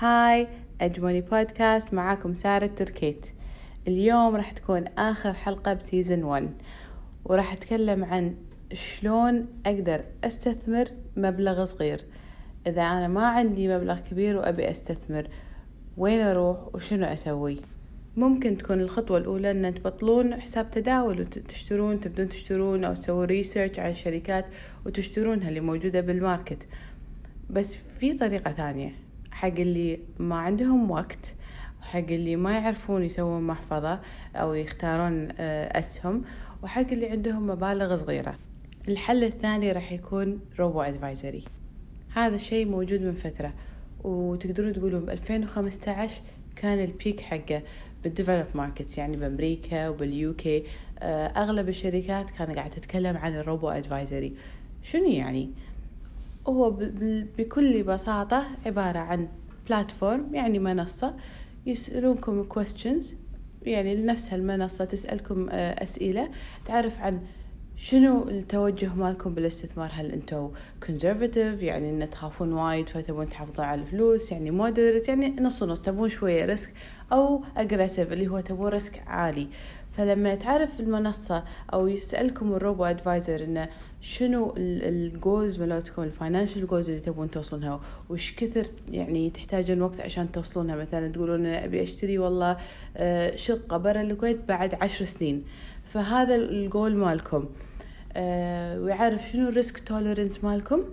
hi أجملي بودكاست معاكم سارة تركيت. اليوم راح تكون آخر حلقة ب season 1 وراح أتكلم عن شلون أقدر أستثمر مبلغ صغير. إذا أنا ما عندي مبلغ كبير وأبي أستثمر وين أروح وشنو أسوي؟ ممكن تكون الخطوة الأولى أن تبطلون حساب تداول وتشترون تبدون تشترون أو تسوون research على الشركات وتشترونها اللي موجودة بال market. بس في طريقة ثانية. حق اللي ما عندهم وقت وحق اللي ما يعرفون يسوون محفظة أو يختارون آه، أسهم وحق اللي عندهم مبالغ صغيرة. الحل الثاني راح يكون robo advisory هذا الشيء موجود من فترة وتقدرون تقولون ب 2015 كان ال peak حقه بال developed markets يعني بأمريكا وبال UK آه، أغلب الشركات كانت قاعدة تتكلم عن ال robo advisory شنو يعني؟ هو بكل بساطة عبارة عن platform يعني منصة يسألونكم questions يعني لنفس هالمنصة تسألكم آه، أسئلة تعرف عن شنو التوجه مالكم بالاستثمار. هل أنتم conservative يعني إن تخافون وايد فتبون تحافظون على الفلوس؟ يعني moderate يعني نص نص تبون شوية risk أو aggressive اللي هو تبون risk عالي. فلما تعرف المنصة أو يسألكم ال robo advisor إنه شنو ال goals مالتكم ال financial goals اللي تبون توصلونها وش كثر يعني تحتاجون وقت عشان توصلونها؟ مثلا تقولون أنا أبي أشتري والله آه، شقة برا الكويت بعد عشر سنين. فهذا الجول مالكم. آه ويعرف شنو ال risk tolerance مالكم؟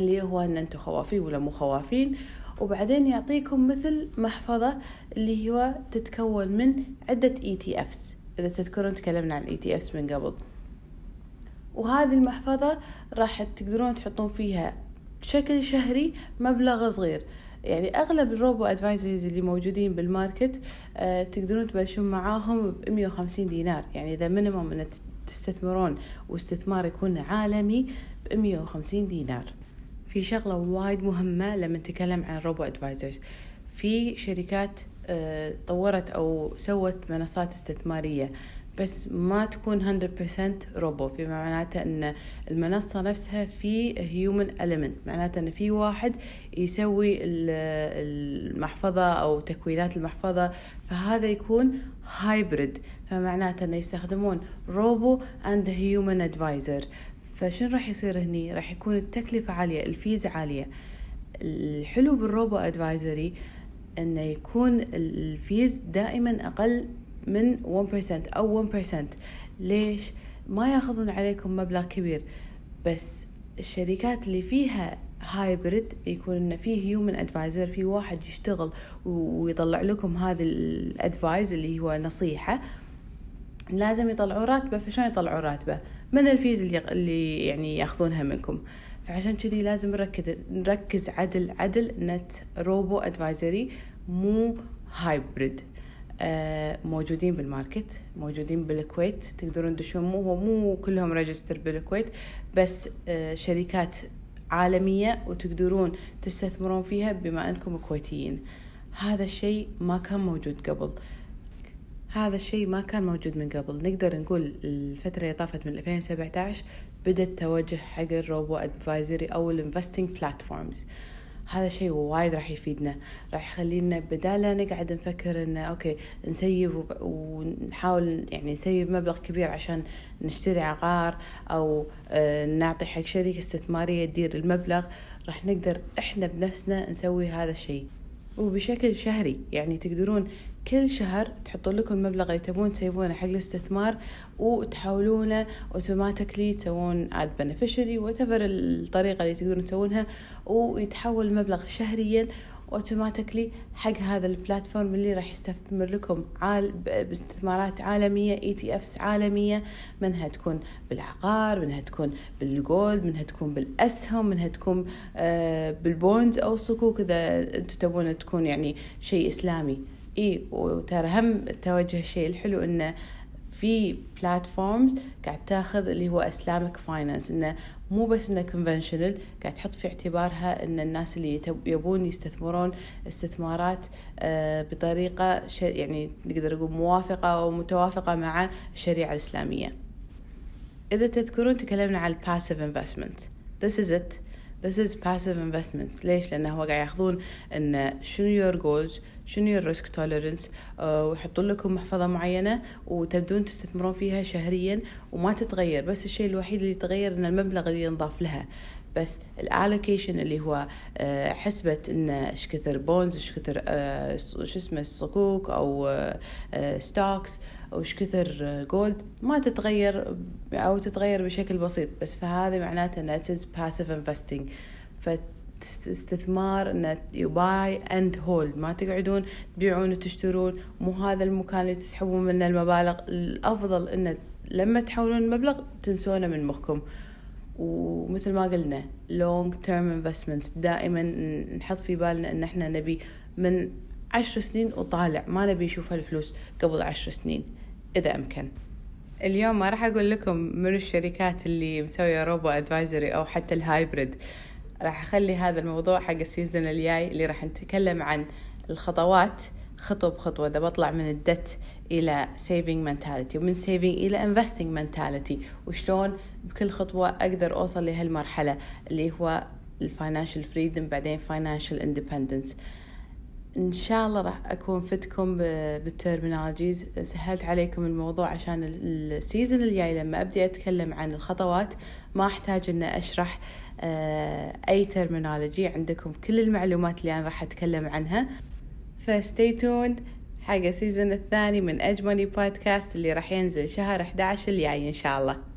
اللي هو إن أنتم خوافين ولا مو خوافين. وبعدين يعطيكم مثل محفظة اللي هو تتكون من عدة اي إذا تذكرون تكلمنا عن افس من قبل. وهذه المحفظة راح تقدرون تحطون فيها بشكل شهري مبلغ صغير. يعني أغلب ال robo advisors اللي موجودين بال market آه تقدرون تبلشون معاهم ب 150 دينار. يعني إذا minimum ان تستثمرون واستثمار يكون عالمي ب 150 دينار. في شغلة وايد مهمة لما نتكلم عن robo advisors. في شركات آه طورت أو سوت منصات استثمارية. بس ما تكون 100% robo في معناته إن المنصة نفسها في human element. معناته إن في واحد يسوي المحفظة أو تكوينات المحفظة. فهذا يكون hybrid فمعناته إنه يستخدمون robo and human advisor فشنو راح يصير هني؟ راح يكون التكلفة عالية ال fees عالية. الحلو بال robo advisory انه يكون ال fees دائما أقل من 1% أو 1% ليش؟ ما ياخذون عليكم مبلغ كبير بس الشركات اللي فيها hybrid يكون انه في human advisor في واحد يشتغل ويطلع لكم هذا ال advice اللي هو نصيحة لازم يطلعوا راتبة. فشلون يطلعوا راتبة؟ من ال fees اللي اللي يعني ياخذونها منكم. فعشان كذي لازم نركز نركز عدل عدل إنه robo advisory مو hybrid آه، موجودين بال market موجودين بالكويت تقدرون تدشون. مو هو مو كلهم registered بالكويت بس آه، شركات عالمية وتقدرون تستثمرون فيها بما أنكم كويتيين. هذا الشيء ما كان موجود قبل. هذا الشيء ما كان موجود من قبل. نقدر نقول الفترة اللي طافت من 2017 بدأ التوجه حق ال robo advisory أو ال investing platforms هذا شيء وايد راح يفيدنا. راح يخلينا بدال نقعد نفكر انه أوكي ن save ونحاول يعني ن save مبلغ كبير عشان نشتري عقار أو آه، نعطي حق شركة استثمارية تدير المبلغ راح نقدر إحنا بنفسنا نسوي هذا الشيء. وبشكل شهري يعني تقدرون كل شهر تحطون لكم المبلغ اللي تبون ت save ونه حق الاستثمار وتحولونه automatically تسوون add beneficiary whatever الطريقة اللي تقدرون تسوونها ويتحول المبلغ شهريا automatically حق هذا ال platform اللي راح يستثمر لكم عال باستثمارات عالمية ETFs عالمية منها تكون بالعقار منها تكون بال gold منها تكون بالأسهم منها تكون آه بال bonds أو الصكوك إذا أنتم تبون تكون يعني شيء إسلامي. إي وترى هم التوجه الشيء الحلو إنه في platforms قاعد تاخذ اللي هو Islamic finance إنه مو بس إنه conventional قاعد تحط في اعتبارها إن الناس اللي يبون يستثمرون استثمارات آه، بطريقة يعني نقدر نقول موافقة أو متوافقة مع الشريعة الإسلامية. إذا تذكرون تكلمنا عن ال passive investment this is it. This is passive investments. ليش؟ لأنه هو قاعد ياخذون إن شنو your goals شنو ال risk tolerance ويحطون لكم محفظة معينة وتبدون تستثمرون فيها شهريا وما تتغير. بس الشيء الوحيد اللي يتغير إن المبلغ اللي ينضاف لها. بس ال allocation اللي هو آه، حسبة إن إيش كثر bonds إيش كثر آه، شو اسمه الصكوك أو stocks أو إيش كثر gold ما تتغير أو تتغير بشكل بسيط بس فهذا معناته إنه it's passive investing استثمار you buy and hold ما تقعدون تبيعون وتشترون مو هذا المكان اللي تسحبون منه المبالغ. الأفضل إنه لما تحولون المبلغ تنسونه من مخكم. ومثل ما قلنا long term investments. دائما نحط في بالنا إن إحنا نبي من عشر سنين وطالع ما نبي نشوف هالفلوس قبل عشر سنين إذا أمكن. اليوم ما راح أقول لكم من الشركات اللي مسوية robo advisory أو حتى ال hybrid راح أخلي هذا الموضوع حق ال season الجاي اللي راح نتكلم عن الخطوات خطوة بخطوة. إذا بطلع من الدت إلى saving mentality ومن saving إلى investing mentality وشلون بكل خطوة أقدر أوصل لهالمرحلة اللي هو ال financial freedom بعدين financial independence. إن شاء الله راح أكون فتكم بال terminologies سهلت عليكم الموضوع عشان ال season الجاي لما أبدي أتكلم عن الخطوات ما أحتاج ان أشرح آه، أي terminology عندكم كل المعلومات اللي أنا راح أتكلم عنها. ف stay tuned حق ال season الثاني من أجملي بودكاست اللي راح ينزل شهر 11 الجاي إن شاء الله.